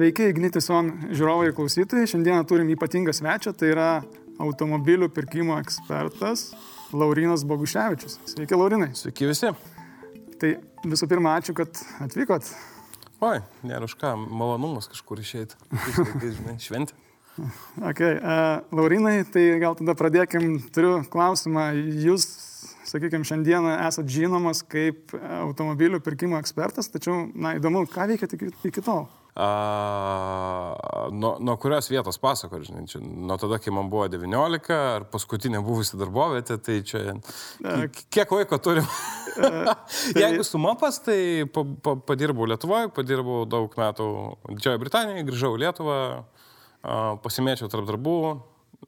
Sveiki, Ignitison žiūrovai ir klausytojai. Šiandieną turim ypatingą svečią, tai yra automobilių pirkimo ekspertas Laurinas Boguševičius. Sveiki, Laurinai. Sveiki visi. Tai visų pirma, ačiū, kad atvykot. Oi, nėra už ką, malonumas kažkur žinai, šventė. Okay. Uh, Laurinai, tai gal tada pradėkim. Turiu klausimą. Jūs, sakykime, šiandieną esate žinomas kaip automobilių pirkimo ekspertas, tačiau, na, įdomu, ką veikėte iki, iki tol? A, nuo, nuo kurios vietos pasako, žinai, čia, nuo tada, kai man buvo 19, ar paskutinė buvusi darbovietė, tai čia kiek laiko turim. tai... Jeigu sumapas, tai pa, pa, padirbau Lietuvoje, padirbau daug metų Didžiojo Britanijoje, grįžau į Lietuvą, pasimėčiau tarp darbų,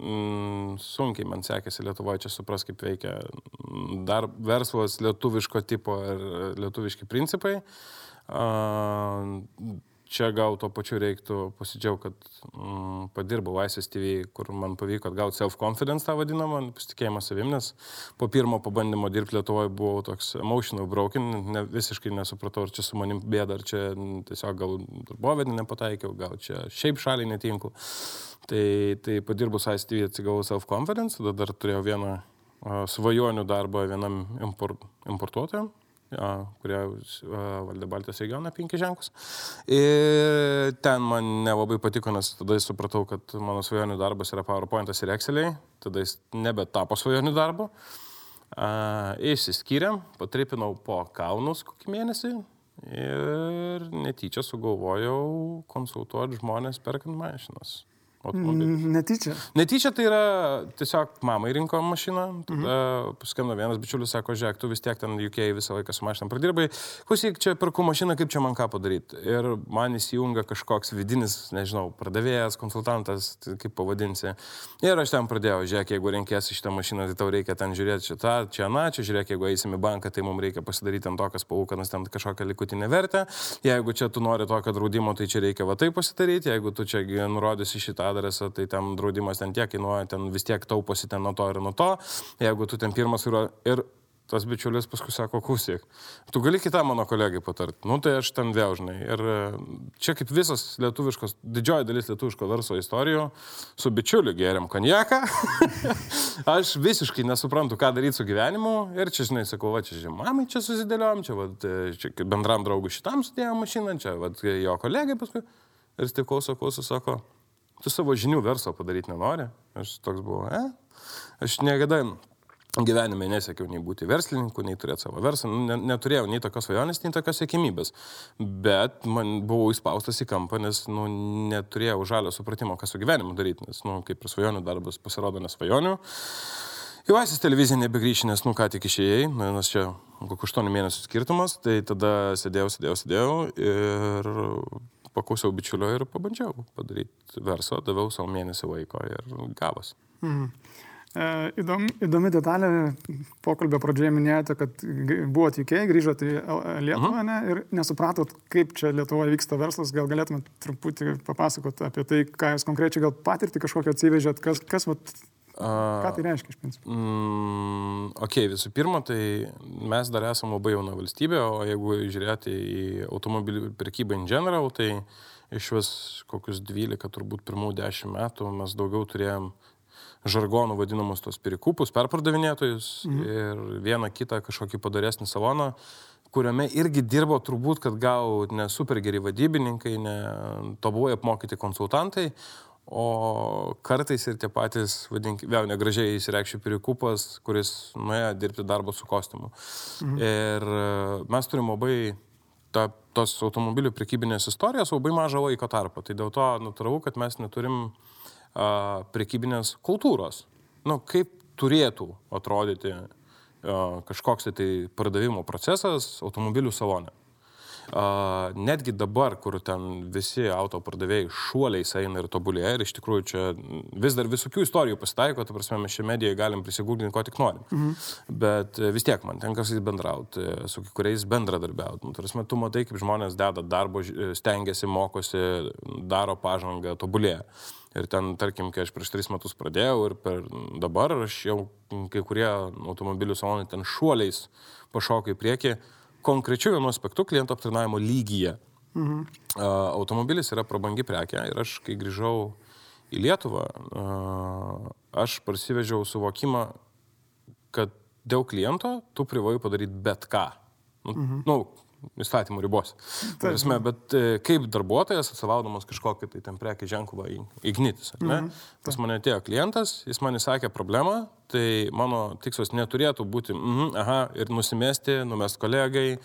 mm, sunkiai man sekėsi Lietuvoje čia supras, kaip veikia dar verslas lietuviško tipo ir lietuviški principai. A, čia gal to pačiu reiktų pasidžiaugti, kad mm, padirbau Laisvės TV, kur man pavyko atgauti self-confidence tą vadinamą, pasitikėjimą savim, nes po pirmo pabandymo dirbti Lietuvoje buvau toks emotional broken, ne, visiškai nesupratau, ar čia su manim bėda, ar čia tiesiog gal darbovedį nepataikiau, gal čia šiaip šaliai netinku. Tai, tai padirbus Laisvės TV atsigavau self-confidence, tada dar turėjau vieną svajonių darbą vienam import, importuotojam kurie valdė Baltijos regioną penki ženklus. Ir ten man nelabai patiko, nes tada supratau, kad mano svajonių darbas yra PowerPointas ir Exceliai, tada jis nebetapo svajonių darbu. Išsiskyrėm, patripinau po kalnus kokį mėnesį ir netyčia sugalvojau konsultuoti žmonės perkant mašinas automobilis. Mm, netyčia. Netyčia tai yra tiesiog mamai rinko mašiną, tada mhm. paskambino vienas bičiulis, sako, žiūrėk, tu vis tiek ten UK visą laiką su mašiną pradirbai, klausyk, čia perku mašiną, kaip čia man ką padaryti. Ir man įsijungia kažkoks vidinis, nežinau, pardavėjas, konsultantas, tai kaip pavadinsi. Ir aš ten pradėjau, žiūrėk, jeigu renkėsi šitą mašiną, tai tau reikia ten žiūrėti šitą, čia, na, čia žiūrėk, jeigu eisime į banką, tai mums reikia pasidaryti ant tokias palūkanas, ten kažkokią likutinę vertę. Jeigu čia tu nori tokio draudimo, tai čia reikia va taip pasidaryti. Jeigu tu čia nurodysi šitą adresą, tai ten draudimas ten tiek kainuoja, ten vis tiek tauposi ten nuo to ir nuo to. Jeigu tu ten pirmas yra ir tas bičiulis paskui sako, klausyk, tu gali kitą mano kolegai patarti. Nu tai aš ten vėl žinai. Ir e, čia kaip visas lietuviškos, didžioji dalis lietuviško verslo istorijų, su bičiuliu geriam konjaką. aš visiškai nesuprantu, ką daryti su gyvenimu. Ir čia, žinai, sakau, va čia, žinai, mamai čia susidėliojom, čia, va, e, čia bendram draugui šitam sudėjom mašiną, čia, va, jo kolegai paskui. Ir taip klauso, klauso, sako, tu savo žinių verslo padaryti nenori. Aš toks buvau, e? Aš niekada gyvenime nesiekiau nei būti verslininku, nei turėti savo verslą, nu, neturėjau nei tokios svajonės, nei tokios sėkmybės. Bet man buvau įspaustas į kampą, nes nu, neturėjau žalio supratimo, ką su gyvenimu daryti, nes, nu, kaip ir svajonių darbas pasirodo nesvajonių. Jau esis televizija nebegrįši, nes, nu, ką tik išėjai, nes čia kokiu 8 mėnesių skirtumas, tai tada sėdėjau, sėdėjau, sėdėjau ir paklausiau bičiulio ir pabandžiau padaryti verslą, daviau savo mėnesį laiko ir gavos. Mhm. E, įdomi, įdomi detalė, pokalbio pradžioje minėjote, kad buvo atvykiai, grįžote į Lietuvą mhm. ne, ir nesupratot, kaip čia Lietuvoje vyksta verslas, gal galėtumėte truputį papasakot apie tai, ką jūs konkrečiai gal patirti kažkokią atsivežėt, kas, kas vat, Ką tai reiškia iš principo? Mm, ok, visų pirma, tai mes dar esame labai jauna valstybė, o jeigu žiūrėti į automobilių prekybą in general, tai iš vis kokius 12, turbūt pirmų 10 metų mes daugiau turėjom žargonų vadinamus tos perikupus, perpardavinėtojus mhm. ir vieną kitą kažkokį padaresnį saloną, kuriame irgi dirbo turbūt, kad gal ne super geri vadybininkai, ne tobulai apmokyti konsultantai, O kartais ir tie patys, vadink, vėl negražiai įsireikščių pirikupas, kuris nuėjo dirbti darbą su kostiumu. Mhm. Ir e, mes turim labai ta, tos automobilių prekybinės istorijos labai mažą laiko tarpą. Tai dėl to natūralu, kad mes neturim a, prekybinės kultūros. Nu, kaip turėtų atrodyti a, kažkoks tai pardavimo procesas automobilių salone. Uh, netgi dabar, kur ten visi auto pardavėjai šuoliais eina ir tobulėja, ir iš tikrųjų čia vis dar visokių istorijų pasitaiko, ta prasme, mes šią mediją galim prisigūdinti, ko tik norim. Mhm. Bet e, vis tiek man tenka su jais bendrauti, e, su kuriais bendradarbiauti. Nu, prasme, tu matai, kaip žmonės deda darbo, stengiasi, mokosi, daro pažangą, tobulėja. Ir ten, tarkim, kai aš prieš tris metus pradėjau ir per dabar aš jau kai kurie automobilių salonai ten šuoliais pašoka į priekį konkrečiu vienu aspektu kliento aptarnavimo lygyje. Mhm. Automobilis yra prabangi prekė ir aš, kai grįžau į Lietuvą, aš parsivežiau suvokimą, kad dėl kliento tu privalai padaryti bet ką. Nu, mhm. nu, įstatymų ribos. Prasme, bet e, kaip darbuotojas, atsivaudamas kažkokį tai ten prekį ženklą įgnytis. Mm -hmm. Pas mane atėjo klientas, jis man įsakė problemą, tai mano tikslas neturėtų būti, mm, aha, ir nusimesti, numest kolegai,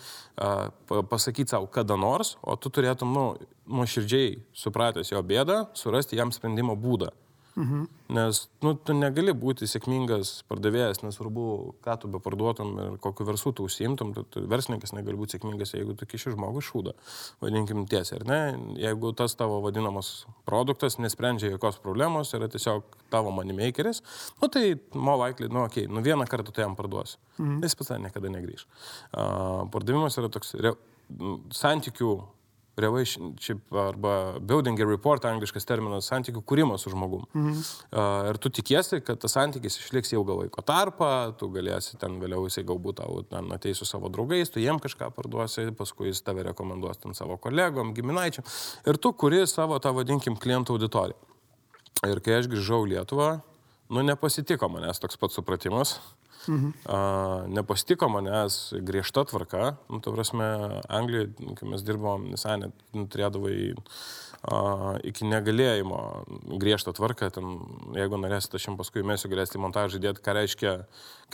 pasakyti savo kada nors, o tu turėtum, nu, nuoširdžiai supratęs jo bėdą, surasti jam sprendimo būdą. Mhm. Nes nu, tu negali būti sėkmingas pardavėjas, nesvarbu, ką tu be parduotum ir kokiu verslu tu užsiimtum, tu, tu verslininkas negali būti sėkmingas, jeigu tu kiši žmogų šūdą, vadinkim tiesiai, ar ne? Jeigu tas tavo vadinamas produktas nesprendžia jokios problemos, yra tiesiog tavo moneymakeris, nu tai mo vaiklį, nu okei, okay, nu vieną kartą tu jam parduosi, mhm. jis pas tave niekada negrįž. Uh, pardavimas yra toks re, santykių relationship arba building a report, angliškas terminas, santykių kūrimas su žmogum. Mhm. Uh, ir tu tikiesi, kad tas santykis išliks ilgą laiko tarpą, tu galėsi ten vėliau jisai galbūt tau ten ateis su savo draugais, tu jiem kažką parduosi, paskui jis tave rekomenduos ten savo kolegom, giminaičiam. Ir tu kuri savo tą vadinkim klientų auditoriją. Ir kai aš grįžau Lietuvą, nu nepasitiko manęs toks pats supratimas. Mhm. A, nepastiko manęs griežta tvarka. Nu, tu prasme, Anglijoje, kai mes dirbom, visai net nu, turėdavai iki negalėjimo griežtą tvarką. Ten, jeigu norėsite, aš jums paskui mėsiu galėsite į montažą įdėti, ką reiškia,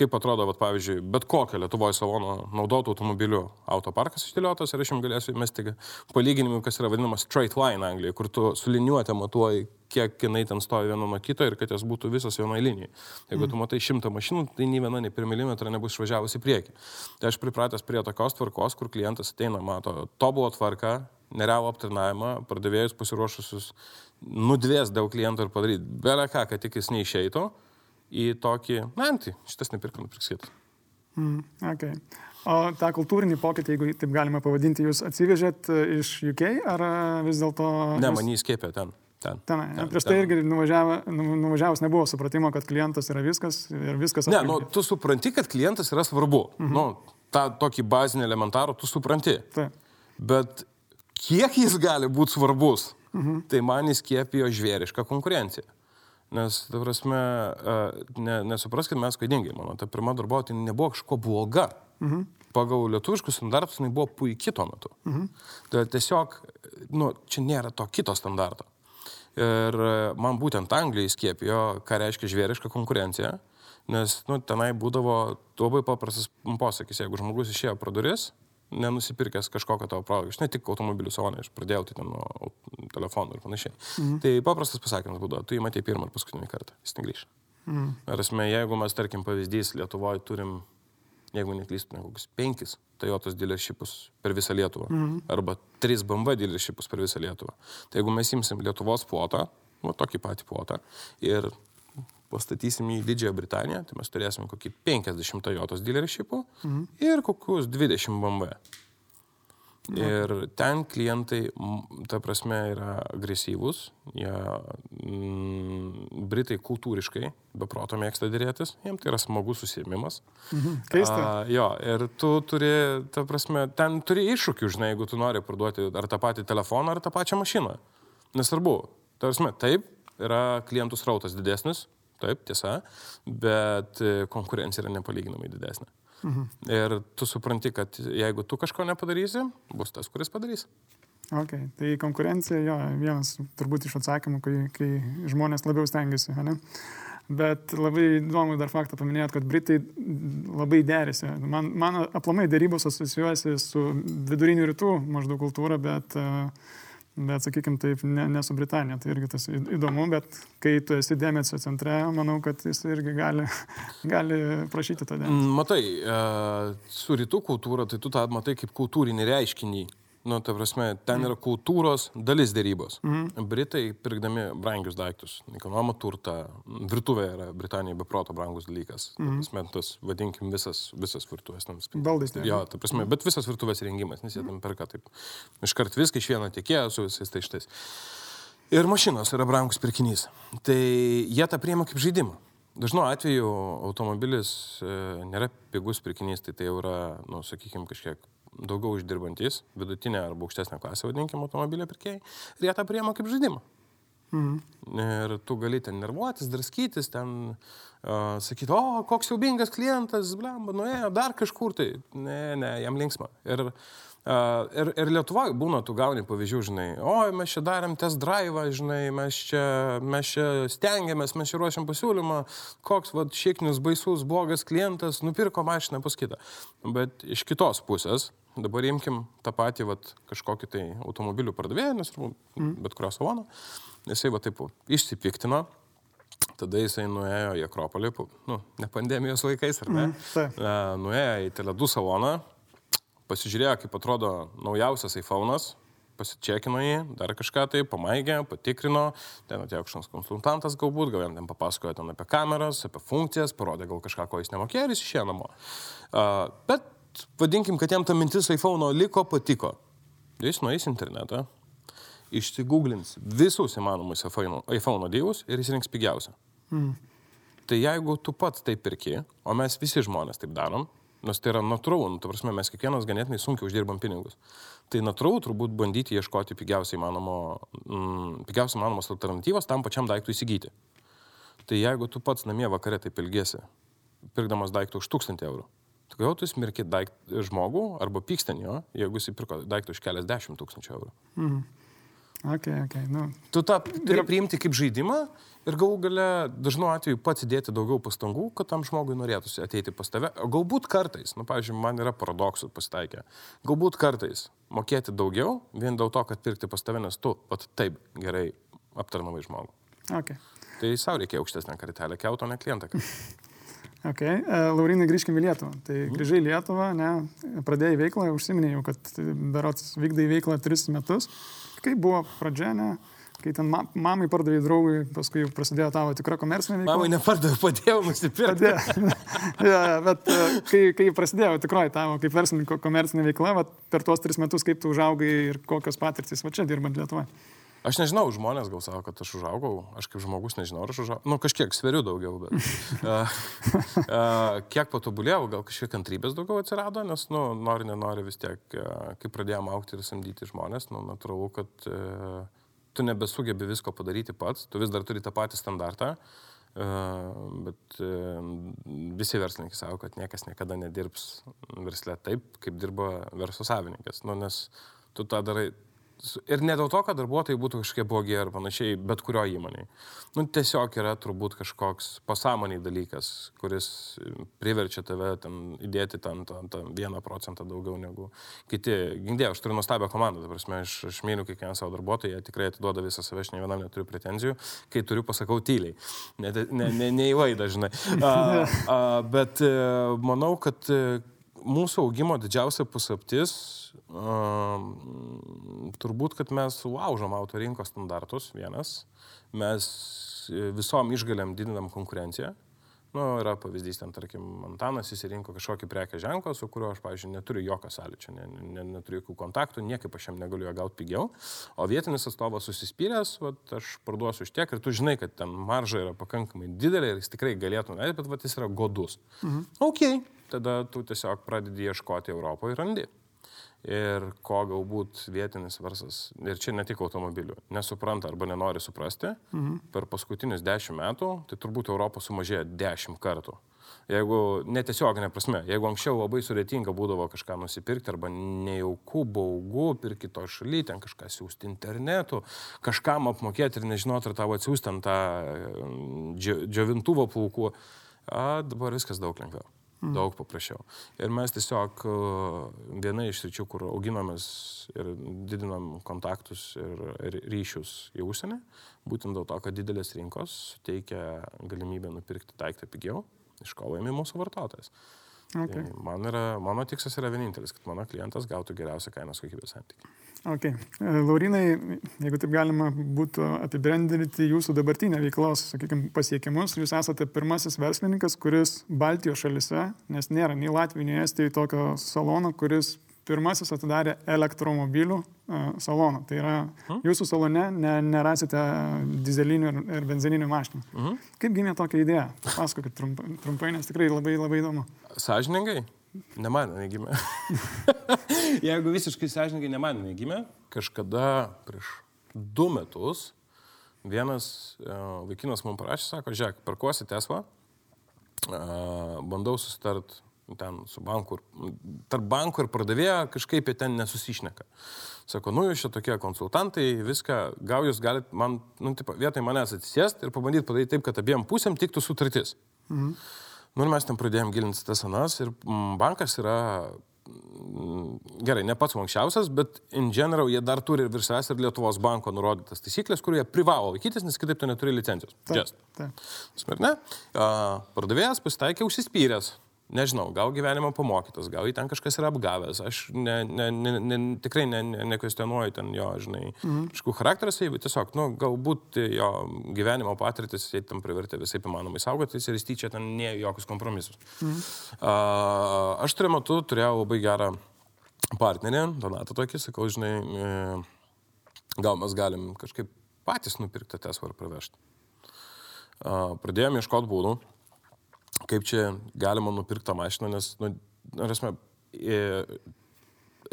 kaip atrodo, vat, pavyzdžiui, bet kokią Lietuvoje salono naudotų automobilių autoparkas išdėliotas ir aš jums galėsiu įmesti palyginimų, kas yra vadinamas straight line Anglijoje, kur tu su liniuotė matuoji kiek jinai ten stovi viena nuo kito ir kad jos būtų visos vienai linijai. Jeigu tu matai šimtą mašinų, tai nei viena, nei per milimetrą nebus išvažiavusi į priekį. Tai aš pripratęs prie tokios tvarkos, kur klientas ateina, mato tobulą tvarką, nerealų aptarnavimą, pardavėjus pasiruošusius nudvės dėl kliento ir padaryti belę ką, kad tik jis neišeitų į tokį, na, tai šitas nepirkam, nupirksit. Mm, okay. O tą kultūrinį pokytį, jeigu taip galima pavadinti, jūs atsivežėt e, iš UK ar e, vis dėlto... Ne, man jį įskėpė ten. Ten. Tenai, ten, prieš tai irgi nuvažiavo, nu, nuvažiavus nebuvo supratimo, kad klientas yra viskas ir viskas. Ne, nu, tu supranti, kad klientas yra svarbu. Mhm. Nu, tą tokį bazinį elementarų tu supranti. Taip. Bet kiek jis gali būti svarbus, mhm. tai man įskiepijo žvėrišką konkurenciją. Nes, ta prasme, ne, nesupraskite, mes klaidingai, mano, ta pirma darbuotoja nebuvo kažko bloga. Mhm. Pagal lietuviškus standartus jinai buvo puikiai tuo metu. Mhm. Tai tiesiog, nu, čia nėra to kito standarto. Ir man būtent Anglijai skiepijo, ką reiškia žvėriška konkurencija, nes, nu, tenai būdavo labai paprastas posakis, jeigu žmogus išėjo pro duris, nenusipirkęs kažkokio tavo produkto. Aš ne tik automobilių salonai, aš pradėjau tai ten nuo telefonų ir panašiai. Mhm. Tai paprastas pasakymas būdavo, tu jį matei pirmą ir paskutinį kartą, jis negrįš. Mhm. Ar esmė, jeigu mes, tarkim, pavyzdys Lietuvoje turim, jeigu neklystu, ne kokius penkis Toyotos dealershipus per visą Lietuvą, mhm. arba tris BMW dealershipus per visą Lietuvą. Tai jeigu mes imsim Lietuvos plotą, nu, tokį patį plotą, ir pastatysim į Didžiąją Britaniją, tai mes turėsim kokį 50 Toyotos dealershipų mhm. ir kokius 20 BMW. Ir ten klientai, ta prasme, yra agresyvūs, jie, mm, Britai kultūriškai, be proto mėgsta dėrėtis, jiems tai yra smagus susėmimas. Mhm, keista. A, jo, ir tu turi, ta prasme, ten turi iššūkių, žinai, jeigu tu nori parduoti ar tą patį telefoną, ar tą pačią mašiną. Nesvarbu. Ta prasme, taip, yra klientų srautas didesnis, taip, tiesa, bet e, konkurencija yra nepalyginamai didesnė. Mhm. Ir tu supranti, kad jeigu tu kažko nepadarysi, bus tas, kuris padarys. Ok, tai konkurencija, jo, vienas turbūt iš atsakymų, kai, kai žmonės labiau stengiasi, ne? Bet labai įdomu dar faktą paminėjot, kad Britai labai derėsi. Man, man aplamai dėrybos asocijuojasi su vidurinių rytų maždaug kultūra, bet uh, Bet, sakykime, taip, ne, ne su Britanija, tai irgi tas įdomu, bet kai tu esi dėmesio centre, manau, kad jis irgi gali, gali prašyti to dėmesio. Matai, e, su rytų kultūra, tai tu tą matai kaip kultūrinį reiškinį. Nu, ta prasme, ten yra kultūros dalis dėrybos. Mm. Britai, pirkdami brangius daiktus, nekilnojamą turtą, virtuvė yra Britanijoje be proto brangus dalykas. Mm. Tas, tas vadinkim, visas, visas virtuvės. Baldais. Jo, ta prasme, bet visas virtuvės rengimas, nes jie tam perka taip. Iškart viską iš vieno tiekėjo su visais tai šitais. Ir mašinos yra brangus pirkinys. Tai jie tą priema kaip žaidimą. Dažnu atveju automobilis e, nėra pigus pirkinys, tai tai jau yra, nu, sakykime, kažkiek daugiau uždirbantys, vidutinė arba aukštesnė klasė, vadinkime, automobilio pirkėjai, ir jie tą priema kaip žaidimą. Mhm. Ir tu gali ten nervuotis, draskytis, ten uh, sakyti, o, koks siaubingas klientas, blemba, nuėjo dar kažkur tai. Ne, ne, jam linksma. Ir, uh, ir, ir Lietuvoje būna, tu gauni pavyzdžių, žinai, o, mes čia darėm test drive, žinai, mes čia, mes čia stengiamės, mes čia ruošiam pasiūlymą, koks, va, šieknis baisus, blogas klientas, nupirko mašiną pas kitą. Bet iš kitos pusės, Dabar imkim tą patį vat, kažkokį tai automobilių pardavėją, nesvarbu, mm. bet kurio salono. Jisai va taip išsipiktino, tada jisai nuėjo į Akropolį, nu, ne pandemijos laikais, ar ne? Mm, nuėjo į Teledų saloną, pasižiūrėjo, kaip atrodo naujausias iPhone'as, pasičiakino jį, dar kažką tai, pamaigė, patikrino, ten atėjo kažkoks konsultantas galbūt, gal jam ten papasakojo ten apie kameras, apie funkcijas, parodė gal kažką, ko jis nemokėjo ir jis išėjo namo. Uh, bet vadinkim, kad jam ta mintis iPhone liko, patiko. Jis nueis internetą, išsigūglins visus įmanomus iPhone, iPhone dievus ir įsirinks pigiausią. Mm. Tai jeigu tu pats taip pirki, o mes visi žmonės taip darom, nes tai yra natūralu, nu, prasme, mes kiekvienas ganėtinai sunkiai uždirbam pinigus, tai natūralu turbūt bandyti ieškoti pigiausiai įmanomo, mm, pigiausiai įmanomos alternatyvos tam pačiam daiktui įsigyti. Tai jeigu tu pats namie vakare taip ilgėsi, pirkdamas daiktą už 1000 eurų, Tu gau tu smirki daikt, žmogų arba pykstenio, jeigu jis įpirko daiktą už keliasdešimt tūkstančių eurų. Mm. Okay, okay, nu. Tu tą turi priimti kaip žaidimą ir galų gale dažnu atveju pats įdėti daugiau pastangų, kad tam žmogui norėtųsi ateiti pas tave. Galbūt kartais, nu, pavyzdžiui, man yra paradoksų pasitaikę, galbūt kartais mokėti daugiau vien dėl to, kad pirkti pas tave, nes tu pat taip gerai aptarnavai žmogų. Okay. Tai savo reikia aukštesnę kartelę, kelto ne klientą. Ok, e, Laurinai grįžkime į Lietuvą. Tai mhm. grįžai į Lietuvą, ne, pradėjai veiklą, užsiminėjau, kad berots vykdai veiklą tris metus. Kaip buvo pradžia, ne? Kai ten ma mamai pardavai draugui, paskui prasidėjo tavo tikra komercinė veikla. Mamai nepardavai, padėjau nusipirkti. Padėjau. ja, bet e, kai, kai prasidėjo tikroji tavo kaip verslininko komercinė veikla, vat, per tuos tris metus kaip tu užaugai ir kokios patirtis va čia dirbant Lietuvoje. Aš nežinau, žmonės gal sako, kad aš užaugau, aš kaip žmogus nežinau, ar aš užaugau. Nu, kažkiek sveriu daugiau, bet. uh, uh, kiek patobulėjau, gal kažkiek kantrybės daugiau atsirado, nes, nu, nori, nenori vis tiek, uh, kai pradėjom aukti ir samdyti žmonės, nu, natūralu, kad uh, tu nebesugebi visko padaryti pats, tu vis dar turi tą patį standartą. Uh, bet uh, visi verslininkai sako, kad niekas niekada nedirbs verslė taip, kaip dirba verslo savininkas. Nu, nes tu tą darai Ir ne dėl to, kad darbuotojai būtų kažkiek blogi ar panašiai, bet kurio įmonėje. Nu, tiesiog yra turbūt kažkoks pasąmoniai dalykas, kuris priverčia tave ten įdėti ten tą, tą vieną procentą daugiau negu kiti. Gindė, aš turiu nuostabią komandą, ta prasme, aš, aš myliu kiekvieną savo darbuotoją, tikrai atiduoda visą save, aš ne vienam neturiu pretenzijų, kai turiu pasakau tyliai. Ne, ne, ne, ne į vaidą, žinai. A, a, bet e, manau, kad mūsų augimo didžiausia paslaptis turbūt, kad mes laužom auto rinkos standartus vienas, mes e, visom išgaliam didinam konkurenciją. Nu, yra pavyzdys, ten, tarkim, Antanas įsirinko kažkokį prekę ženklą, su kuriuo aš, pavyzdžiui, neturiu jokio sąlyčio, ne, ne, neturiu jokių kontaktų, niekaip aš jam negaliu jo gauti pigiau, o vietinis atstovas susispyręs, vat, aš parduosiu už tiek ir tu žinai, kad ten marža yra pakankamai didelė ir jis tikrai galėtų, ne, bet vat, jis yra godus. Mhm. Ok, tada tu tiesiog pradedi ieškoti Europoje ir randi ir ko galbūt vietinis verslas, ir čia ne tik automobilių, nesupranta arba nenori suprasti, mhm. per paskutinius dešimt metų, tai turbūt Europą sumažėjo dešimt kartų. Jeigu netiesioginė prasme, jeigu anksčiau labai sudėtinga būdavo kažką nusipirkti arba nejauku, baugu, pirkti to šaly, ten kažką siūsti internetu, kažkam apmokėti ir nežinoti, ar tavo atsiųsti ant tą džiovintuvo plaukų, dabar viskas daug lengviau. Mm. Daug paprasčiau. Ir mes tiesiog e, viena iš ryčių, kur auginomės ir didinam kontaktus ir, ryšius į užsienį, būtent dėl to, kad didelės rinkos suteikia galimybę nupirkti daiktą pigiau, iš ko laimi mūsų vartotojas. Okay. Tai man yra, mano tikslas yra vienintelis, kad mano klientas gautų geriausią kainos kokybės santykį. Okay. E, Laurinai, jeigu taip galima būtų apibendrinti jūsų dabartinę veiklos, sakykime, pasiekimus, jūs esate pirmasis verslininkas, kuris Baltijos šalise, nes nėra nei Latvijoje, nei Estijoje tokio salono, kuris pirmasis atidarė elektromobilių uh, saloną. Tai yra, hmm? jūsų salone ne, nerasite dizelinių ir, ir benzininių mašinų. Hmm? Kaip gimė tokia idėja? Pasakokit trumpai, trumpai, nes tikrai labai labai įdomu. Sažiningai? Ne man, negimė. Jeigu visiškai sąžininkai ne man negimė, kažkada prieš du metus vienas uh, vaikinas man parašė, sako, žiūrėk, parkuosi Tesla, uh, bandau susitart ten su banku, tarp bankų ir pardavėjo kažkaip jie ten nesusišneka. Sako, nu, jūs čia tokie konsultantai, viską, gal jūs galite man, nu, tipo, vietoj manęs atsisėsti ir pabandyti padaryti taip, kad abiem pusėm tiktų sutartis. Mhm. Nu, ir mes ten pradėjom gilinti tas anas ir bankas yra gerai, ne pats ankščiausias, bet in general jie dar turi ir virš savęs ir Lietuvos banko nurodytas taisyklės, kurių jie privalo laikytis, nes kitaip tu neturi licencijos. Taip. taip. Smirne, pardavėjas pasitaikė užsispyręs, Nežinau, gal gyvenimo pamokytas, gal jį ten kažkas yra apgavęs. Aš ne, ne, ne, ne, tikrai nekvestionuoju ne, ne ten jo, žinai, mhm. kažkokių charakterio savybių, tiesiog, nu, galbūt jo gyvenimo patirtis jį tam privertė visai įmanomai saugotis ir jis tyčia ten ne jokius kompromisus. Mhm. Uh, aš turėjau metu turėjau labai gerą partnerį, Donatą tokį, sakau, žinai, e, gal mes galim kažkaip patys nupirkti Tesla ir pravežti. Pradėjome ieškoti būdų kaip čia galima nupirkti tą mašiną, nes, nu, esmė,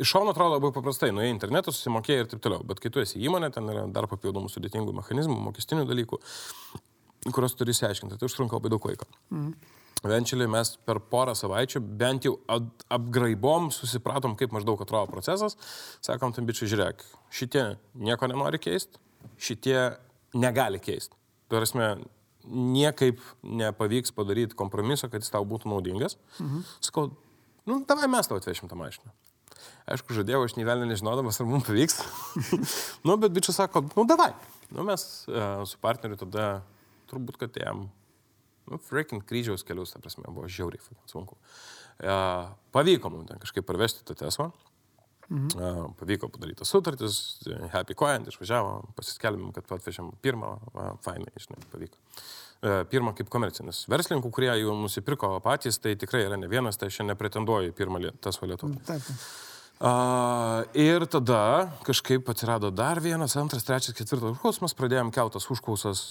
iš šono atrodo labai paprastai, nuėjai internetu, susimokėjai ir taip toliau, bet kai tu esi įmonė, ten yra dar papildomų sudėtingų mechanizmų, mokestinių dalykų, kuriuos turi įsiaiškinti, tai užtrunka labai daug laiko. Mhm. Venčeliai mes per porą savaičių bent jau apgraibom, susipratom, kaip maždaug atrodo procesas, sakom, tam bičiui, žiūrėk, šitie nieko nenori keisti, šitie negali keisti. Prasme, niekaip nepavyks padaryti kompromiso, kad jis tau būtų naudingas. Mhm. Sakau, nu, davai mes tau atvešim tą mašiną. Aišku, žadėjau, aš nevelnė nežinodamas, ar mums pavyks. nu, bet bičias sako, nu, davai. Nu, mes uh, su partneriu tada turbūt, kad jam, nu, freaking kryžiaus kelius, ta prasme, buvo žiauriai sunku. Uh, pavyko mums ten kažkaip parvežti tą Teslą. Mhm. Pavyko padaryti sutartis, Happy Coin, išvažiavo, pasiskelbėm, kad atvežėm pirmą, fainai, žinai, pavyko. E, pirmą kaip komercinis. Verslininkų, kurie jau nusipirko patys, tai tikrai yra ne vienas, tai aš nepretenduoju į pirmą tas valėtų. Taip. Uh, ir tada kažkaip atsirado dar vienas, antras, trečias, ketvirtas užklausas, pradėjom keltas užklausas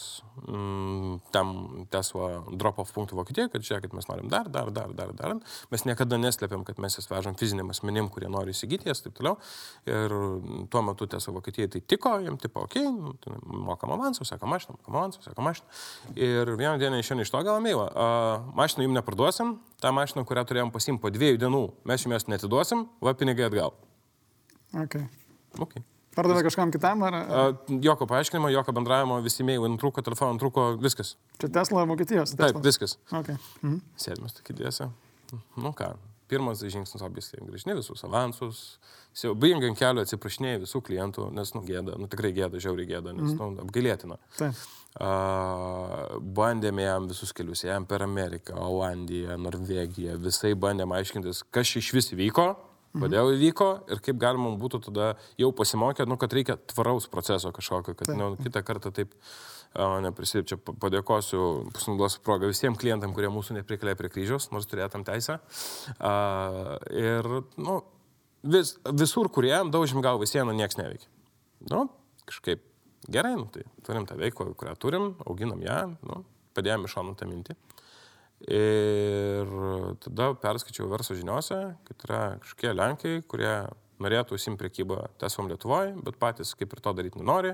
mm, tam Tesla drop-off punktų Vokietijoje, kad žiūrėkit, mes norim dar, dar, dar, dar, dar. Mes niekada neslėpiam, kad mes jas vežam fiziniam asmenim, kurie nori įsigyti jas ir taip toliau. Ir tuo metu Tesla Vokietijai tai tiko, jiem tipo, okay, nu, mokam avansą, sako mašiną, mokam avansą, sako mašiną. Ir vieną dieną išėjome iš to gal meilą, uh, mašiną jums neparduosim, tą mašiną, kurią turėjom pasimti po dviejų dienų, mes jums netiduosim, va pinigai atgal. Okay. Okay. Pardavė kažkam kitam ar? A, jokio paaiškinimo, jokio bendravimo, visi mėjai nutrūko, telefoną nutrūko, viskas. Čia Tesla Vokietijos. Tesla. Taip, viskas. Okay. Mhm. Sėdimės tokį dėsę. Nu ką, pirmas žingsnis obviously, grįžni visus avansus, baigiant ant kelio atsiprašinėjai visų klientų, nes, nu, gėda, nu, tikrai gėda, žiauriai gėda, nes, mm. nu, apgailėtina. Taip. Uh, bandėme jam visus kelius, jam per Ameriką, Olandiją, Norvegiją, visai bandėme aiškintis, kas iš vis vyko, kodėl mhm. įvyko ir kaip galima būtų tada jau pasimokę, nu, kad reikia tvaraus proceso kažkokio, kad nu, kitą kartą taip uh, neprisidėčiau. Čia padėkosiu, pasinaudosiu progą visiems klientam, kurie mūsų neprikalė prie kryžiaus, nors turėtum teisę. Uh, ir, nu, vis, visur, kurie daužim galvą sieną, niekas neveikia. Nu, kažkaip Gerai, nu, tai turim tą veiklą, kurią turim, auginam ją, nu, padėjom iš šonų tą mintį. Ir tada perskaičiau verso žiniuose, kad yra kažkokie lenkai, kurie norėtų užsim priekybą tesom Lietuvoje, bet patys kaip ir to daryti nenori,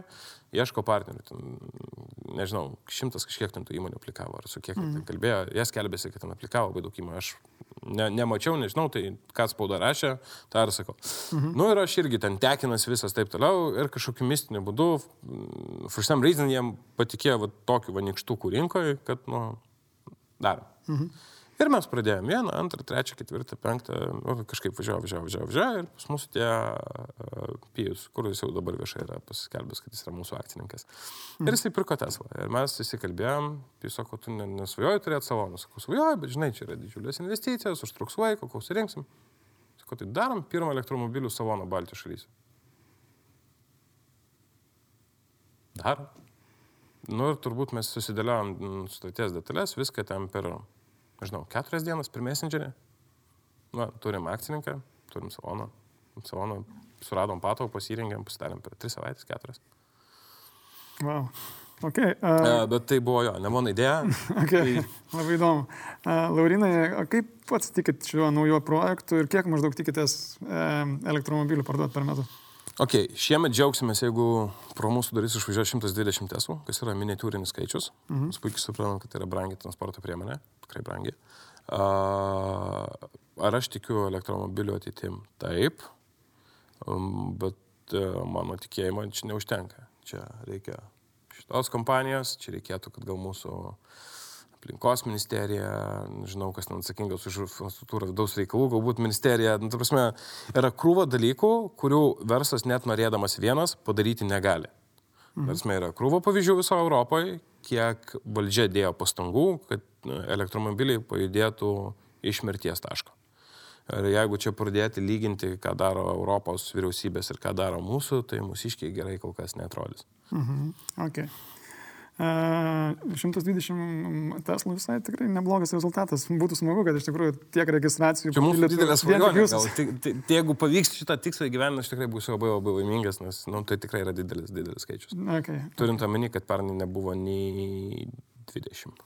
ieško partnerių. Ten, nežinau, šimtas kažkiek ten tų įmonių aplikavo, ar su kiek mm. ten kalbėjo, jie skelbėsi, kad ten aplikavo labai daug įmonių. Aš ne, nemačiau, nežinau, tai ką spauda rašė, tą ir sakau. Mhm. Nu ir aš irgi ten tekinas visas taip toliau ir kažkokiu mistiniu būdu, for some reason jiem patikėjo va, tokiu vanikštukų rinkoje, kad, nu, dar. Mhm. Ir mes pradėjome vieną, antrą, trečią, ketvirtą, penktą, nu, kažkaip važiavo, važiavo, važiavo, važiavo ir pas mus tie uh, Pijus, kur jis jau dabar viešai yra pasiskelbęs, kad jis yra mūsų akcininkas. Mm. Ir jisai pirko Tesla. Ir mes įsikalbėjom, Pijus sako, tu nesvajoji turėti savo, nusakau, svajoji, bet žinai, čia yra didžiulės investicijos, užtruks laiko, kol surinksim. Sako, tai darom pirmą elektromobilių saloną Baltijos šalyse. Darom. Nu ir turbūt mes susidėliojom sutarties detalės, viską ten per nežinau, keturias dienas per messengerį. Na, turim akcininką, turim saloną. Saloną suradom patalpą, įrengėm, pasidarėm per tris savaitės, keturias. Wow. Okay, uh, uh, bet tai buvo jo, ne mano idėja. Okay. Tai... Labai įdomu. Uh, Laurinai, kaip pats tikit šiuo naujo projektu ir kiek maždaug tikitės uh, elektromobilių parduoti per metus? Ok, šiemet džiaugsimės, jeigu pro mūsų duris išvažiuoja 120 tesų, kas yra miniatūrinis skaičius. Mhm. Mes puikiai suprantam, kad tai yra brangi transporto priemonė, tikrai brangi. Uh, ar aš tikiu elektromobilių ateitim? Taip, um, bet uh, mano tikėjimo čia neužtenka. Čia reikia šitos kompanijos, čia reikėtų, kad gal mūsų aplinkos ministerija, žinau, kas ten atsakingas už infrastruktūrą vidaus reikalų, galbūt ministerija, nu, ta prasme, yra krūva dalykų, kurių verslas net norėdamas vienas padaryti negali. Mhm. Prasme, yra krūva pavyzdžių viso Europoje, kiek valdžia dėjo pastangų, kad nu, elektromobiliai pajudėtų iš mirties taško. Ir jeigu čia pradėti lyginti, ką daro Europos vyriausybės ir ką daro mūsų, tai mūsiškiai gerai kol kas netrodys. Mhm. Okay. 120 Teslų visai tikrai neblogas rezultatas. Būtų smagu, kad iš tikrųjų tiek registracijų. Čia mūsų didelė svajonė. Jeigu pavyks šitą tikslą įgyvendinti, aš tikrai būsiu labai labai laimingas, nes nu, tai tikrai yra didelis, didelis skaičius. Okay. Turint omeny, kad pernai nebuvo nei 20.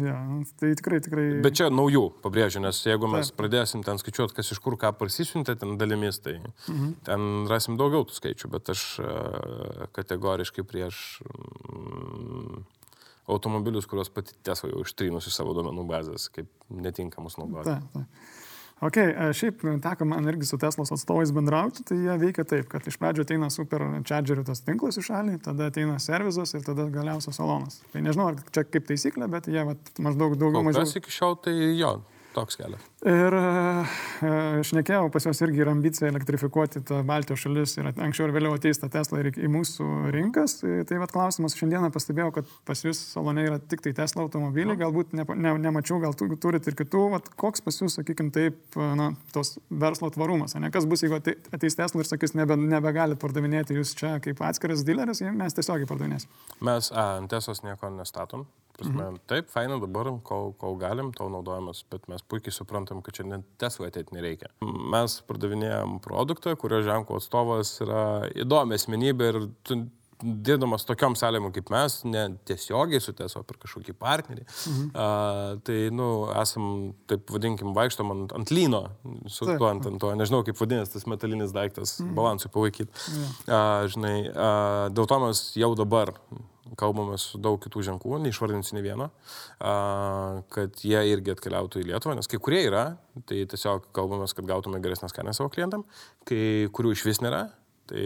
Ja, tai tikrai, tikrai. Bet čia naujų, pabrėžiu, nes jeigu mes Taip. pradėsim ten skaičiuoti, kas iš kur ką parsisiuntė ten dalimis, tai mhm. ten rasim daugiau tų skaičių, bet aš uh, kategoriškai prieš um, automobilius, kuriuos pati tiesa jau ištrynus iš savo duomenų bazės, kaip netinkamus naudoti. Taip, taip. Ok, e, šiaip teko man irgi su Teslos atstovais bendrauti, tai jie veikia taip, kad iš pradžio ateina super chargerių tas tinklas į šalį, tada ateina servizas ir tada galiausiai salonas. Tai nežinau, ar čia kaip taisyklė, bet jie vat, maždaug daugiau mažiau. Kas iki šiol tai jo, toks kelias. Ir e, šnekėjau, pas juos irgi yra ambicija elektrifikuoti tą Baltijos šalis ir anksčiau ir vėliau ateis ta Tesla ir į mūsų rinkas. Tai vad klausimas, šiandieną pastebėjau, kad pas jūs salone yra tik tai Tesla automobiliai, galbūt ne, ne, nemačiau, gal tu, turit ir kitų, vat, koks pas jūs, sakykime, taip, na, tos verslo tvarumas, ne kas bus, jeigu ateis Tesla ir sakys, nebe, nebegalit pardavinėti jūs čia kaip atskiras dileris, mes tiesiog pardavinėsim. Mes ant Teslos nieko nestatom, Prasme, mhm. Taip, faina dabar, kol, kol galim, to naudojamės, bet mes puikiai suprantam, kad čia net Tesla ateiti nereikia. Mes pardavinėjom produktą, kurio ženklo atstovas yra įdomi asmenybė ir tu, dirbdamas tokiom sąlygom kaip mes, ne tiesiogiai su Tesla, per kažkokį partnerį, mhm. a, tai, nu, esam, taip vadinkim, vaikštom ant, ant lyno, su tuo, ant, ant to, nežinau, kaip vadinasi tas metalinis daiktas, mhm. balansui palaikyti. Mhm. A, žinai, a, dėl to mes jau dabar kalbame su daug kitų ženklų, neišvardinsiu ne vieno, kad jie irgi atkeliautų į Lietuvą, nes kai kurie yra, tai tiesiog kalbame, kad gautume geresnės kainas savo klientam, kai kurių iš vis nėra, tai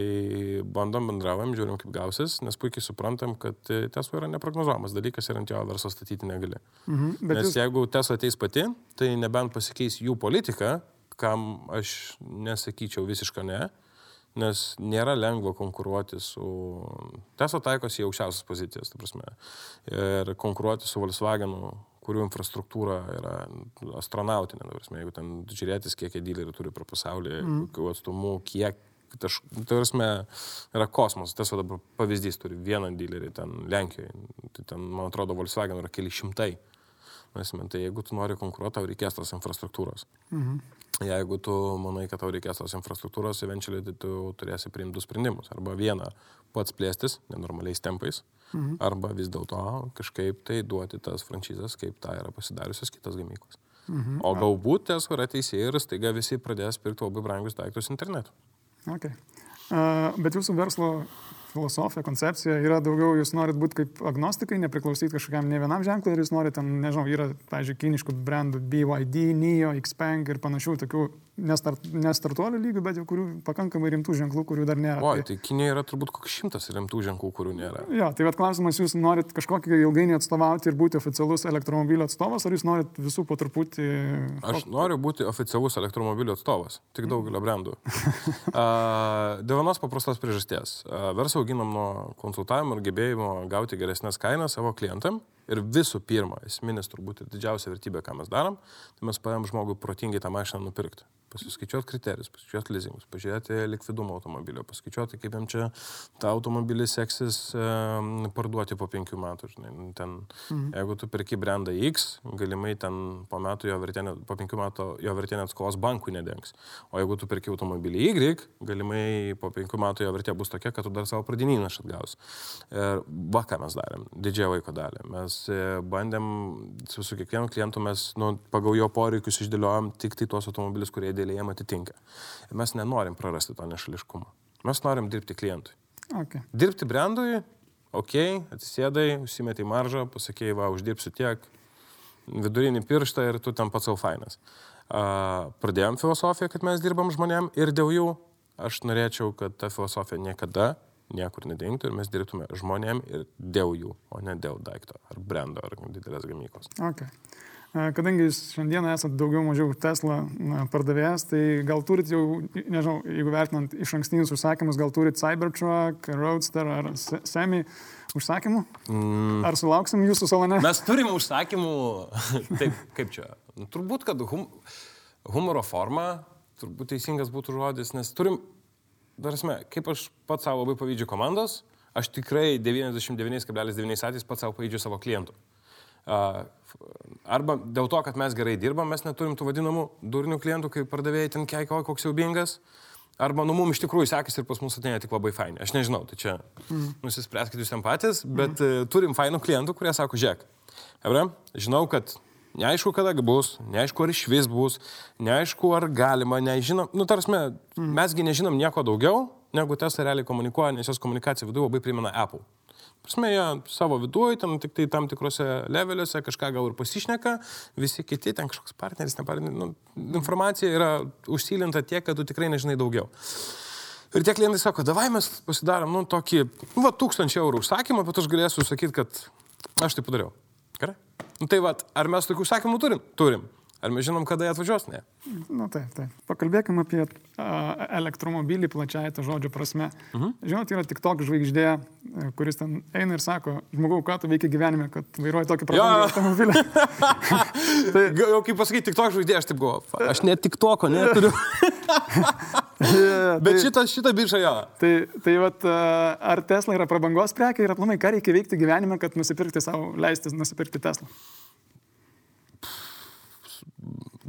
bandom bendravom, žiūrim kaip gausis, nes puikiai suprantam, kad Tesla yra neprognozuojamas dalykas ir ant jo verslo statyti negali. Mhm, nes jūs... jeigu Tesla ateis pati, tai nebent pasikeis jų politika, kam aš nesakyčiau visišką ne, nes nėra lengva konkuruoti su... Tesla taikosi į aukščiausias pozicijas, ta prasme. Ir konkuruoti su Volkswagenu, kurių infrastruktūra yra astronautinė, ta prasme, jeigu ten žiūrėtis, kiek jie dylerių turi per pasaulį, mm. kokiu atstumu, kiek tai prasme, yra kosmosas. Tas dabar pavyzdys turi vieną dilerį ten Lenkijoje. Tai ten, man atrodo, Volkswagen yra keli šimtai. Esmė, tai jeigu tu nori konkuruoti, tau reikės tos infrastruktūros. Mhm. Jeigu tu manai, kad tau reikės tos infrastruktūros, eventualiai tai tu turėsi priimti du sprendimus. Arba vieną pats plėstis nenormaliais tempais, mhm. arba vis dėlto kažkaip tai duoti tas franšizės, kaip tą yra pasidariusios kitos gamyklos. Mhm. O galbūt ties yra teisėjai ir staiga visi pradės pirkti labai brangius daiktus internetu. Okay. Uh, bet jūsų verslo filosofija, koncepcija yra daugiau, jūs norit būti kaip agnostikai, nepriklausyti kažkokiam ne vienam ženklui ir jūs norit ten, nežinau, yra, pavyzdžiui, kiniškų brandų BYD, NIO, Xpeng ir panašių tokių nestart, nestartuolių lygių, bet jau kurių pakankamai rimtų ženklų, kurių dar nėra. O, tai, tai Kinėje yra turbūt koks šimtas rimtų ženklų, kurių nėra. Jo, tai vad klausimas, jūs norit kažkokį ilgainiui atstovauti ir būti oficialus elektromobilio atstovas, ar jūs norit visų po truputį... Aš noriu būti oficialus elektromobilio atstovas, tik daugelio brandų. dėl vienos paprastos priežasties. Verslą auginam nuo konsultavimo ir gebėjimo gauti geresnės kainas savo klientam Ir visų pirma, esminis turbūt ir didžiausia vertybė, ką mes darom, tai mes paėm žmogui protingai tą mašiną nupirkti pasiskaičiuoti kriterijus, pasiskaičiuoti lizingus, pažiūrėti likvidumą automobilio, paskaičiuoti, kaip jam čia tą automobilį seksis e, parduoti po penkių metų. Žinai. Nu, ten, mhm. Jeigu tu perki brandą X, galimai ten po, metų jo vertė, po penkių metų jo vertė net skolos bankui nedengs. O jeigu tu perki automobilį Y, galimai po penkių metų jo vertė bus tokia, kad tu dar savo pradinį įnašą atgaus. Ir va ką mes darėm, didžiąją laiko dalį. Mes bandėm su, su kiekvienu klientu, mes nu, pagal jo poreikius išdėliojom tik tai tuos automobilius, kurie jam atitinka. Ir mes nenorim prarasti to nešališkumo. Mes norim dirbti klientui. Okay. Dirbti brandui, ok, atsisėdai, užsimeti maržą, pasakėjai, va, uždirbsiu tiek, vidurinį pirštą ir tu tam pats savo fainas. Uh, pradėjom filosofiją, kad mes dirbam žmonėm ir dėl jų aš norėčiau, kad ta filosofija niekada niekur nedingtų ir mes dirbtume žmonėm ir dėl jų, o ne dėl daikto ar brendo ar didelės gamyklos. Okay. Kadangi jūs šiandieną esate daugiau mažiau Tesla pardavėjas, tai gal turit jau, nežinau, jeigu vertinant iš ankstinius užsakymus, gal turit Cybertruck, Roadster ar Semi užsakymų? Mm. Ar sulauksim jūsų salone? Mes turime užsakymų, taip, kaip čia, nu, turbūt, kad hum, humoro forma, turbūt teisingas būtų žodis, nes turim, darasme, kaip aš pats savo labai pavydžiu komandos, aš tikrai 99,9 atvejais pats savo pavydžiu savo klientų. Arba dėl to, kad mes gerai dirbam, mes neturim tų vadinamų durnių klientų, kaip pardavėjai ten keiko, koks siaubingas. Arba, nu, mums iš tikrųjų sekasi ir pas mus ateina tik labai faini. Aš nežinau, tai čia mm. nusispręskite jūs ten patys, bet mm. turim fainų klientų, kurie sako, žiūrėk, Ebra, žinau, kad neaišku, kada bus, neaišku, ar iš vis bus, neaišku, ar galima, nežinom, nu, tarsi, mm. mesgi nežinom nieko daugiau, negu Tesla realiai komunikuoja, nes jos komunikacija viduje labai primena Apple. Prasme, jie savo viduje, ten tik tai tam tikrose leveliuose kažką gal ir pasišneka, visi kiti, ten kažkoks partneris, ne partneris, nu, informacija yra užsilinta tiek, kad tu tikrai nežinai daugiau. Ir tie klientai sako, davai mes pasidarom, nu, tokį, nu, va, tūkstančių eurų užsakymą, bet aš galėsiu sakyti, kad aš tai padariau. Nu, tai va, ar mes tokių užsakymų turim? Turim. Ar mes žinom, kada jie atvažiuos? Ne. Na taip, taip. Pakalbėkime apie uh, elektromobilį plačiai to žodžio prasme. Uh mhm. -huh. Žinot, yra tik toks žvaigždė, kuris ten eina ir sako, žmogau, ką tu veikia gyvenime, kad vairuoji tokį prabangų automobilį. tai jau kaip pasakyti, tik toks žvaigždė, aš taip galvoju, aš net tik toko neturiu. yeah, Bet tai, šitą, šitą biržą jo. Tai, tai vat, ar Tesla yra prabangos prekia ir aplamai, ką reikia veikti gyvenime, kad nusipirkti savo, leisti nusipirkti Tesla?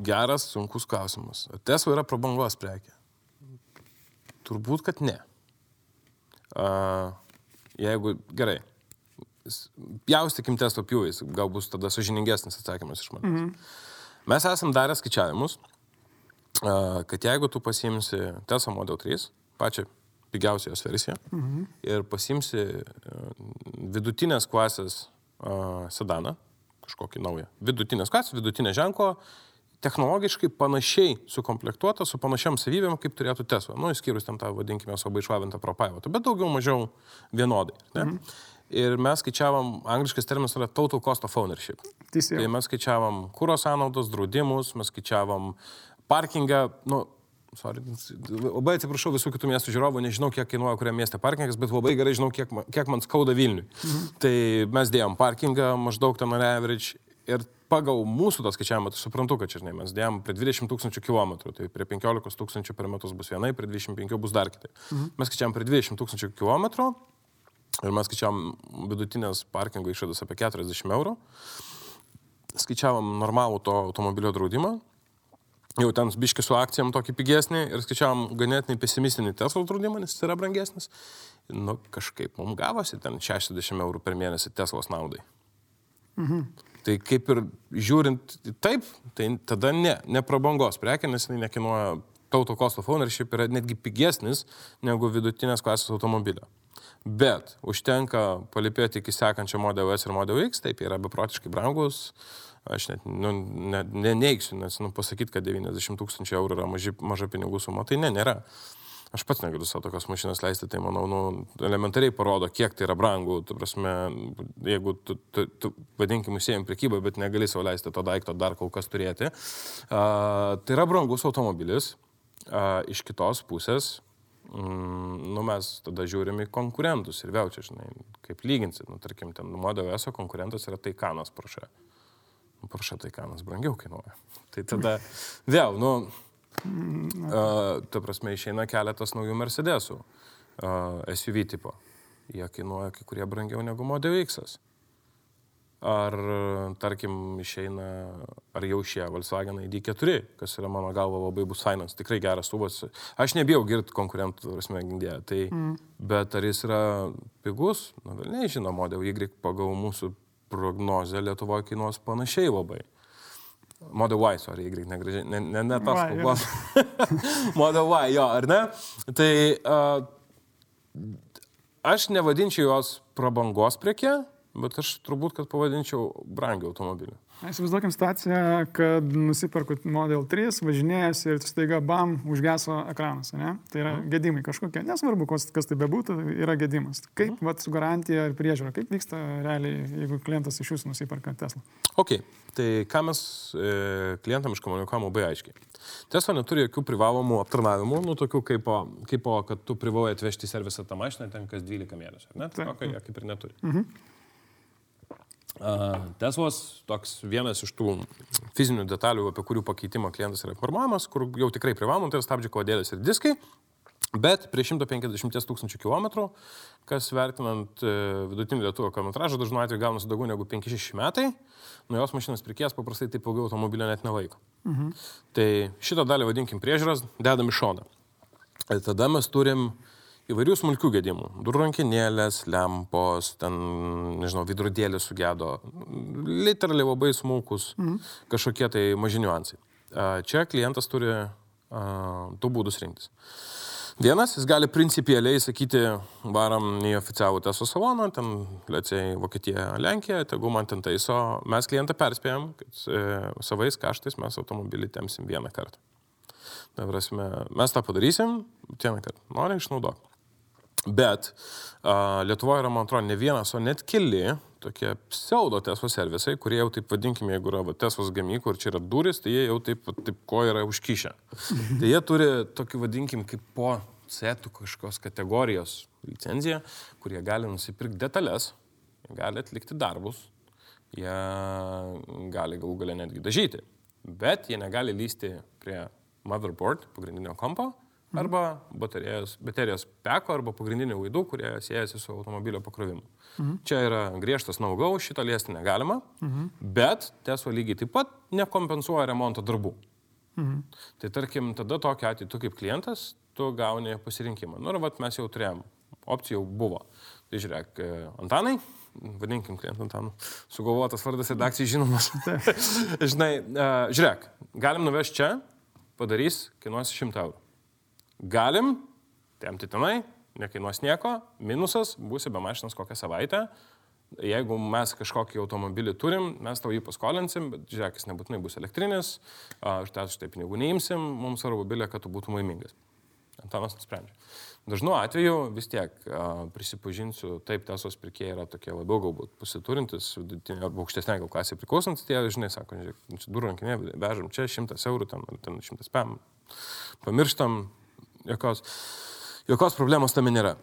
Geras, sunkus klausimas. Tesla yra prabangos prekė. Turbūt, kad ne. Uh, jeigu gerai, pjaustykim testo pjūviais, gal bus tada sažiningesnis atsakymas iš manęs. Mhm. Mes esam darę skaičiavimus, uh, kad jeigu tu pasimsi Tesla Model 3, pačią pigiausią jos versiją, mhm. ir pasimsi uh, vidutinės klasės uh, sedaną, kažkokį naują, vidutinės klasės, vidutinės ženklo, technologiškai panašiai sukomplektuota, su panašiam savybėm, kaip turėtų Tesla. Nu, išskyrus ten tą, vadinkime, labai išlavintą propaivotą, bet daugiau mažiau vienodai. Ne? Mhm. Ir mes skaičiavam, angliškas terminas yra total cost of ownership. Teisėjau. Tai mes skaičiavam kūro sąnaudos, draudimus, mes skaičiavam parkingą, nu, sorry, labai atsiprašau visų kitų miestų žiūrovų, nežinau, kiek kainuoja kuriam mieste parkingas, bet labai gerai žinau, kiek, kiek man skauda Vilniui. Mhm. Tai mes dėjom parkingą maždaug ten on average ir pagal mūsų tą skaičiavimą, tai suprantu, kad čia, žinai, mes dėjom prie 20 tūkstančių kilometrų, tai prie 15 tūkstančių per metus bus vienai, prie 25 bus dar kitaip. Mhm. Mes skaičiavom prie 20 tūkstančių kilometrų ir mes skaičiavom vidutinės parkingo išlaidas apie 40 eurų. Skaičiavom normalų to automobilio draudimą, jau ten biški su akcijom tokį pigesnį ir skaičiavom ganėtinai pesimistinį Tesla draudimą, nes jis yra brangesnis. Nu, kažkaip mums gavosi ten 60 eurų per mėnesį Teslos naudai. Mhm. Tai kaip ir žiūrint taip, tai tada ne, ne prabangos prekė, nes jinai nekainuoja, tauto cost of ownership yra netgi pigesnis negu vidutinės klasės automobilio. Bet užtenka palipėti iki sekančio Model S ir Model X, taip yra beprotiškai brangus, aš net nu, ne, neneiksiu, nes nu, pasakyti, kad 90 tūkstančių eurų yra maži, maža pinigų suma, tai ne, nėra. Aš pats negaliu savo tokios mašinos leisti, tai manau, nu, elementariai parodo, kiek tai yra brangu. Tu prasme, jeigu tu, tu, tu vadinkim, užsėjim prekybą, bet negali savo leisti to daikto dar kol kas turėti. Uh, tai yra brangus automobilis. Uh, iš kitos pusės, mm, nu, mes tada žiūrim į konkurentus ir vėl čia, žinai, kaip lyginsit, nu, tarkim, ten Model S konkurentas yra Taikanas Porsche. Nu, Porsche Taikanas brangiau kainuoja. Tai tada vėl, nu, uh, ta prasme, išeina keletas naujų Mercedesų uh, SUV tipo. Jie kainuoja kai kurie brangiau negu Model X. Ar, tarkim, išeina, ar jau šie Volkswagen ID4, kas yra mano galva labai bus fainas, tikrai geras subas. Aš nebijau girti konkurentų, prasme, gindėje, tai, mm. bet ar jis yra pigus, na, vėl nežinau, Model Y pagal mūsų prognozę Lietuvoje kainuos panašiai labai. Model Y, sorry, Y, negražiai, ne, ne, ne tas kalbos. Model Y, jo, ar ne? Tai uh, aš nevadinčiau jos prabangos priekė, bet aš turbūt, kad pavadinčiau brangių automobilį. Įsivaizduokim situaciją, kad nusipirkut Model 3, važinėjasi ir staiga bam, užgeso ekranas, ne? Tai yra mhm. gedimai kažkokie, nesvarbu, kas, kas tai bebūtų, yra gedimas. Kaip, mhm. vat, su garantija ir priežiūra, kaip vyksta realiai, jeigu klientas iš jūsų nusiperka Tesla? Ok, tai ką mes e, klientam iškomunikuojam labai aiškiai. Tesla neturi jokių privalomų aptarnavimų, nu tokių kaip, kaip kad tu privalai atvežti į servisą tą mašiną ten kas 12 mėnesių, ne? Tai, okay, kaip ir neturi. Mhm. Teslos toks vienas iš tų fizinių detalių, apie kurių pakeitimą klientas yra informuojamas, kur jau tikrai privaloma, tai yra stabdžių kodėlės ir diskai. Bet prie 150 tūkstančių kilometrų, kas vertinant e, vidutinį lietuvo kilometražą, dažnu atveju gaunasi daugiau negu 5-6 metai, nuo jos mašinos pirkėjas paprastai taip ilgiau automobilio net nelaiko. Mhm. Tai šitą dalį vadinkim priežiūros, dedam į šoną. Ir tada mes turim uh, įvairių smulkių gedimų. Durrankinėlės, lempos, ten, nežinau, vidrodėlės sugedo. Literaliai labai smulkus mhm. kažkokie tai maži niuansai. Čia klientas turi du būdus rinktis. Vienas, jis gali principialiai sakyti, varam į oficialų testo saloną, ten, lėciai, Vokietija, Lenkija, tegu man ten taiso, mes klientą perspėjom, kad e, savais kaštais mes automobilį temsim vieną kartą. Prasme, mes tą padarysim, vieną kartą, nori išnaudok. Bet a, Lietuvoje yra, man atrodo, ne vienas, o net keli tokie pseudo Tesla servisai, kurie jau taip vadinkime, jeigu yra Teslas gamyklų ir čia yra duris, tai jie jau taip, taip ko yra užkišę. tai jie turi tokį vadinkim kaip po setų kažkokios kategorijos licenciją, kurie gali nusipirkti detalės, gali atlikti darbus, jie gali galų galę netgi dažyti, bet jie negali lysti prie motherboard, pagrindinio kompo. Arba baterijos, baterijos peko arba pagrindinių laidų, kurie siejasi su automobilio pakrovimu. Mhm. Čia yra griežtas naugau, šito liesti negalima, mhm. bet Tesla lygiai taip pat nekompensuoja remonto darbų. Mhm. Tai tarkim, tada tokia atveju tu kaip klientas, tu gauni pasirinkimą. Nu ir vat mes jau turėjom, opcija jau buvo. Tai žiūrėk, e, Antanai, vadinkim klientą Antanu, sugalvotas vardas redakcijai žinomas. Žinai, uh, žiūrėk, galim nuvežti čia, padarys, kainuos 100 eurų. Galim, temti tenai, nekainuos nieko, minusas, būsi be mašinos kokią savaitę. Jeigu mes kažkokį automobilį turim, mes tau jį paskolinsim, bet žiūrėk, jis nebūtinai bus elektrinis, už tą štai pinigų neimsim, mums svarbu bilė, kad tu būtum laimingas. Antanas nusprendžia. Dažnu atveju vis tiek prisipažinsiu, taip, tesos pirkėjai yra tokie labiau galbūt pasiturintis, arba aukštesnė gal klasė priklausantis, tie, žinai, sako, žiūrėk, čia durų rankinė, vežam čia 100 eurų, ten, ten 100 pam, pamirštam, jokios, jokios problemos tame nėra.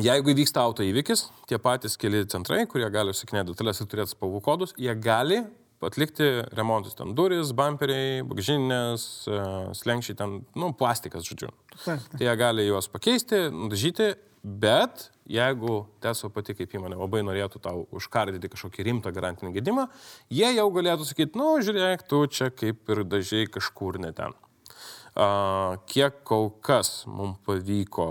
Jeigu įvyksta auto įvykis, tie patys keli centrai, kurie gali užsikinėti detalės ir turėti spalvų kodus, jie gali atlikti remontus. Ten duris, bumperiai, bagažinės, e, slengščiai, ten, nu, plastikas, žodžiu. Tai jie gali juos pakeisti, nudažyti, bet jeigu Teso pati kaip įmonė labai norėtų tau užkardyti kažkokį rimtą garantinį gedimą, jie jau galėtų sakyti, nu, žiūrėk, tu čia kaip ir dažiai kažkur ne ten. Kiek kol kas mums pavyko,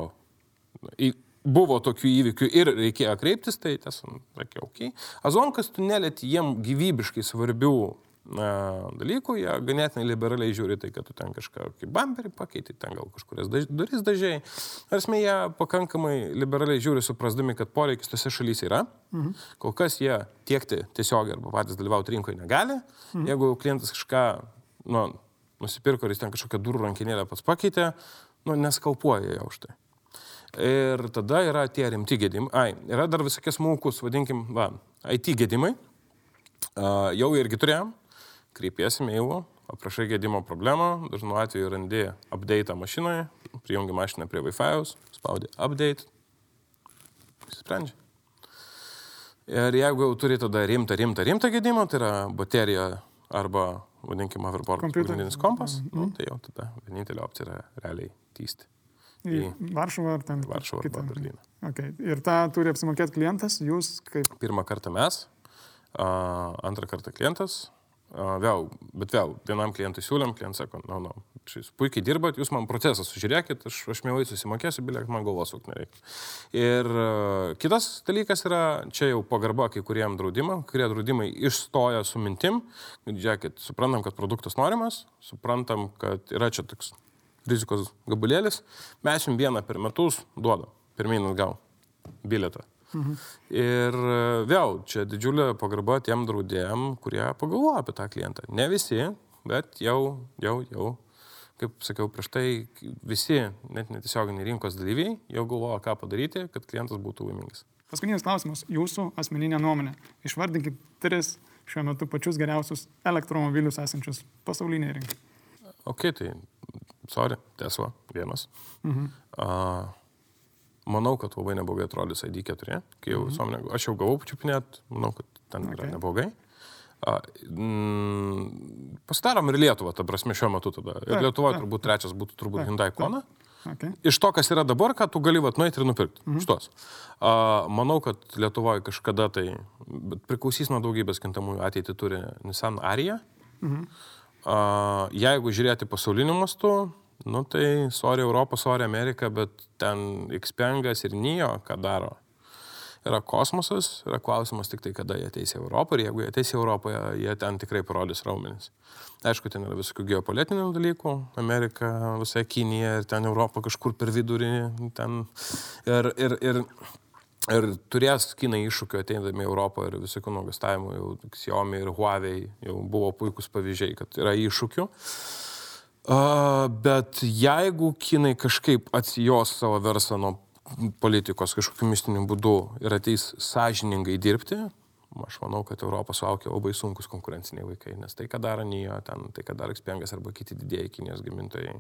buvo tokių įvykių ir reikėjo kreiptis, tai tiesiog sakiau. Okay. Azonkas tu nelėti jiem gyvybiškai svarbių dalykų, jie ganėtinai liberaliai žiūri tai, kad tu ten kažką kaip bumperį pakeiti, ten gal kažkurias daž, duris dažiai. Arsmė, jie pakankamai liberaliai žiūri, suprasdami, kad poreikis tose šalyse yra. Mhm. Kol kas jie tiekti tiesiogiai arba patys dalyvauti rinkoje negali. Mhm. Jeigu klientas kažką, nu, nusipirko ir jis ten kažkokią durų rankinėlę pats pakeitė, nu, neskalpuoja jau už tai. Ir tada yra tie rimti gedimai. Ai, yra dar visokie smulkus, vadinkim, va, IT gedimai. Uh, jau irgi turėjom, kreipėsime jau, aprašai gedimo problemą, dažnu atveju randi update mašinoje, prijungi mašiną prie Wi-Fi, spaudi update, sprendžia. Ir jeigu jau turi tada rimtą, rimtą, rimtą gedimą, tai yra baterija arba, vadinkime, hoverboard pagrindinis kompas, mm. nu, tai jau tada vienintelė opcija yra realiai tysti. Į Varšuvą ar ten? Varšuvą arba Berliną. Okay. Ir tą turi apsimokėti klientas, jūs kaip? Pirmą kartą mes, antrą kartą klientas, vėl, bet vėl, vienam klientui siūlėm, klientas sako, na, no, na, no, jūs puikiai dirbat, jūs man procesą sužiūrėkit, aš, aš mielai susimokėsiu, bilėk, man galvos suk nereikia. Ir uh, kitas dalykas yra, čia jau pagarba kai kuriem draudimam, kurie draudimai išstoja su mintim, žiūrėkit, suprantam, kad produktas norimas, suprantam, kad yra čia toks rizikos gabalėlis, mes jums vieną per metus duodam, pirmyn atgal, bilietą. Mhm. Ir e, vėl, čia didžiulė pagarba tiem draudėjim, kurie pagalvoja apie tą klientą. Ne visi, bet jau, jau, jau, kaip sakiau prieš tai, visi, net netiesioginiai rinkos dalyviai, jau galvoja, ką padaryti, kad klientas būtų laimingas. Paskutinis klausimas, jūsų asmeninė nuomonė. Išvardinkit tris šiuo metu pačius geriausius elektromobilius esančius pasaulinėje rinkoje. Ok, tai sorry, Tesla vienas. Mhm. Uh, manau, kad labai neblogai atrodys ID4, kai jau mhm. visuomenė, aš jau gavau pačiupinėt, manau, kad ten okay. yra neblogai. Uh, mm, pasidarom ir Lietuvą, ta prasme, šiuo metu tada. Ir ta, Lietuva ta, turbūt trečias būtų turbūt ta, Hyundai Kona. Okay. Iš to, kas yra dabar, ką tu gali vat nueiti ir nupirkti. Mhm. Šitos. Uh, manau, kad Lietuvoje kažkada tai, bet priklausys nuo daugybės kintamųjų ateitį turi Nissan Arija. Mhm. Uh, jeigu žiūrėti pasauliniu mastu, Nu tai, sorry Europą, sorry Ameriką, bet ten Xpengas ir Nijo, ką daro, yra kosmosas, yra klausimas tik tai, kada jie ateis į Europą ir jeigu jie ateis į Europą, jie ten tikrai parodys raumenis. Aišku, ten yra visokių geopolitinių dalykų, Amerika, visai Kinija ir ten Europa kažkur per vidurį, ten ir, ir, ir Ir turės kinai iššūkių ateidami į Europą ir visokių nuogastavimų, jau Xiaomi ir Huawei jau buvo puikus pavyzdžiai, kad yra iššūkių. Uh, Uh, bet jeigu kinai kažkaip atsijos savo verslą nuo politikos kažkokiu mistiniu būdu ir ateis sąžiningai dirbti, aš manau, kad Europos laukia labai sunkus konkurenciniai vaikai, nes tai, ką daro Nijo, ten, tai, ką daro Xpengas arba kiti didėjai Kinijos gamintojai,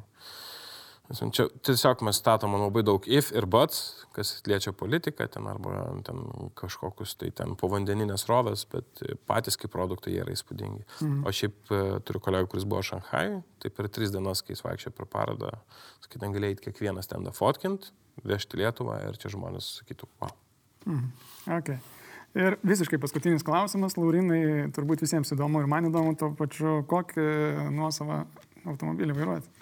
Čia tiesiog mes statome labai daug if ir buts, kas liečia politiką ten arba ten kažkokius tai ten povandeninės rovės, bet patys kaip produktai jie yra įspūdingi. Mhm. O šiaip e, turiu kolegų, kuris buvo Šanhai, tai per tris dienas, kai jis vaikščia per parodą, skaitant galėjai kiekvieną stendą fotkint, vežti Lietuvą ir čia žmonės sakytų, wow. Mhm. Okay. Ir visiškai paskutinis klausimas, Laurinai, turbūt visiems įdomu ir man įdomu, to pačiu, kokį nuosavą automobilį vairuojate.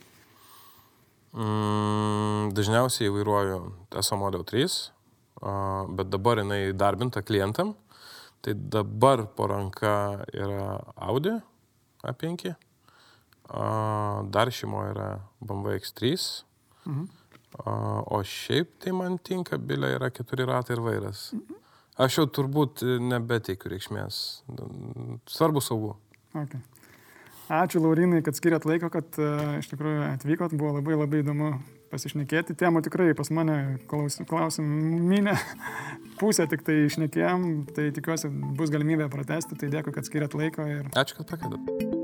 Mm, dažniausiai vairuoju TSO Model 3, bet dabar jinai darbinta klientam. Tai dabar po ranka yra Audi A5, dar šeimo yra BMW X3, mhm. o šiaip tai man tinka, bilė yra keturi ratai ir vairas. Mhm. Aš jau turbūt nebeteikiu reikšmės. Svarbu saugu. Okay. Ačiū Laurinai, kad skiriat laiko, kad uh, iš tikrųjų atvykot, buvo labai labai įdomu pasišnekėti. Temų tikrai pas mane klaus, klausim minę, pusę tik tai išnekėjom, tai tikiuosi bus galimybė pratesti, tai dėkui, kad skiriat laiko. Ir... Ačiū, kad pakėdot.